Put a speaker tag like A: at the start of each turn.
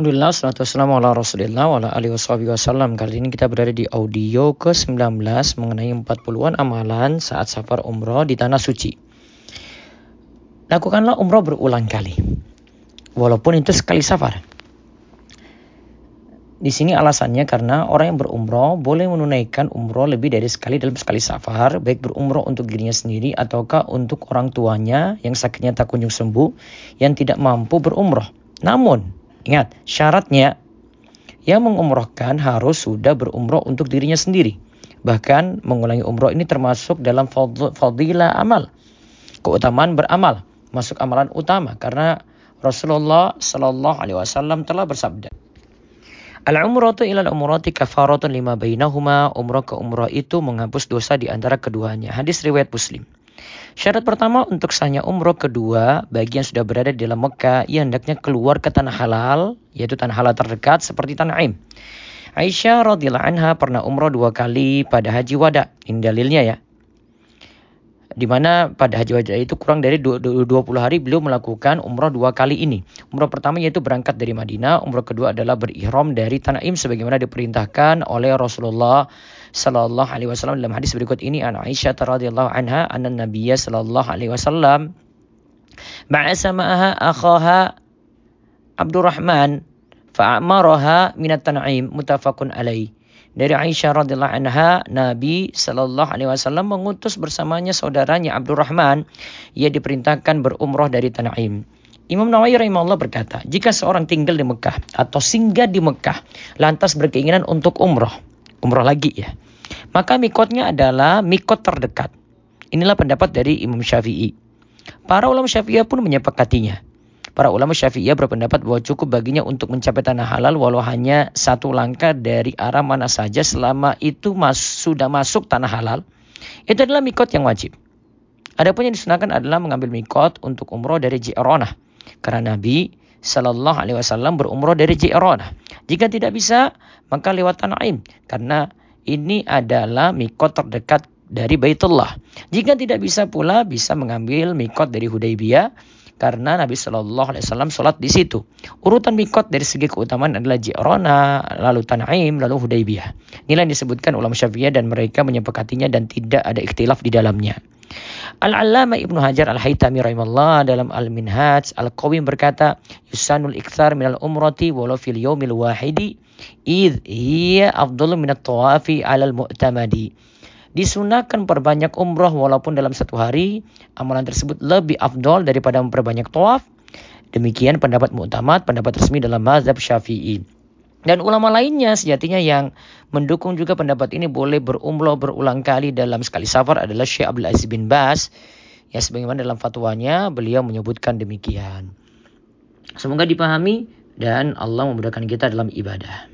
A: Alhamdulillah, salatu wassalamu ala rasulillah wa ala alihi wasallam. Kali ini kita berada di audio ke-19 mengenai 40-an amalan saat safar umroh di Tanah Suci. Lakukanlah umroh berulang kali. Walaupun itu sekali safar. Di sini alasannya karena orang yang berumroh boleh menunaikan umroh lebih dari sekali dalam sekali safar, baik berumroh untuk dirinya sendiri ataukah untuk orang tuanya yang sakitnya tak kunjung sembuh, yang tidak mampu berumroh. Namun, Ingat, syaratnya yang mengumrohkan harus sudah berumroh untuk dirinya sendiri. Bahkan mengulangi umroh ini termasuk dalam fadilah amal. Keutamaan beramal, masuk amalan utama karena Rasulullah Shallallahu alaihi wasallam telah bersabda, Al-umratu ila al-umrati kafaratun lima bainahuma. Umrah ke umrah itu menghapus dosa di antara keduanya. Hadis riwayat Muslim. Syarat pertama untuk sahnya umroh kedua bagi yang sudah berada di dalam Mekah ia hendaknya keluar ke tanah halal yaitu tanah halal terdekat seperti tanah Aim. Aisyah radhiyallahu anha pernah umroh dua kali pada haji wada. Ini dalilnya ya. Di mana pada haji wada itu kurang dari 20 hari beliau melakukan umroh dua kali ini. Umroh pertama yaitu berangkat dari Madinah, umroh kedua adalah berihram dari tanah Aim sebagaimana diperintahkan oleh Rasulullah sallallahu alaihi wasallam dalam hadis berikut ini an Aisyah radhiyallahu anha anna Nabiyya sallallahu alaihi wasallam ba'asa ma'aha Abdurrahman fa'amaraha minat tan'im mutafaqun alaih dari Aisyah radhiyallahu anha Nabi sallallahu alaihi wasallam mengutus bersamanya saudaranya Abdurrahman ia diperintahkan berumrah dari Tan'im Imam Nawawi rahimahullah berkata, jika seorang tinggal di Mekah atau singgah di Mekah, lantas berkeinginan untuk umroh, umroh lagi ya. Maka mikotnya adalah mikot terdekat. Inilah pendapat dari Imam Syafi'i. Para ulama Syafi'iyah pun menyepakatinya. Para ulama Syafi'iyah berpendapat bahwa cukup baginya untuk mencapai tanah halal walau hanya satu langkah dari arah mana saja selama itu mas sudah masuk tanah halal. Itu adalah mikot yang wajib. Adapun yang disunahkan adalah mengambil mikot untuk umroh dari Ji'ronah. Karena Nabi Shallallahu Alaihi Wasallam berumroh dari Ji'ronah. Jika tidak bisa, maka lewat Tanaim. Karena ini adalah mikot terdekat dari Baitullah. Jika tidak bisa pula, bisa mengambil mikot dari Hudaybiyah karena Nabi Shallallahu Alaihi Wasallam sholat di situ. Urutan mikot dari segi keutamaan adalah Jirona, lalu Tanaim, lalu Hudaybiyah. Inilah yang disebutkan ulama Syafi'iyah dan mereka menyepakatinya dan tidak ada ikhtilaf di dalamnya. Al-Allama Ibnu Hajar Al-Haytami rahimahullah dalam Al-Minhaj Al-Qawim berkata, "Yusanul iktsar minal umrati walau fil yawmil wahidi id hiya afdalu minat tawafi 'alal mu'tamadi." Disunahkan perbanyak umroh walaupun dalam satu hari, amalan tersebut lebih afdol daripada memperbanyak tawaf. Demikian pendapat mu'tamad, pendapat resmi dalam mazhab Syafi'i. Dan ulama lainnya sejatinya yang mendukung juga pendapat ini boleh berumroh berulang kali dalam sekali safar adalah Syekh Abdul Aziz bin Bas. Ya sebagaimana dalam fatwanya beliau menyebutkan demikian. Semoga dipahami dan Allah memudahkan kita dalam ibadah.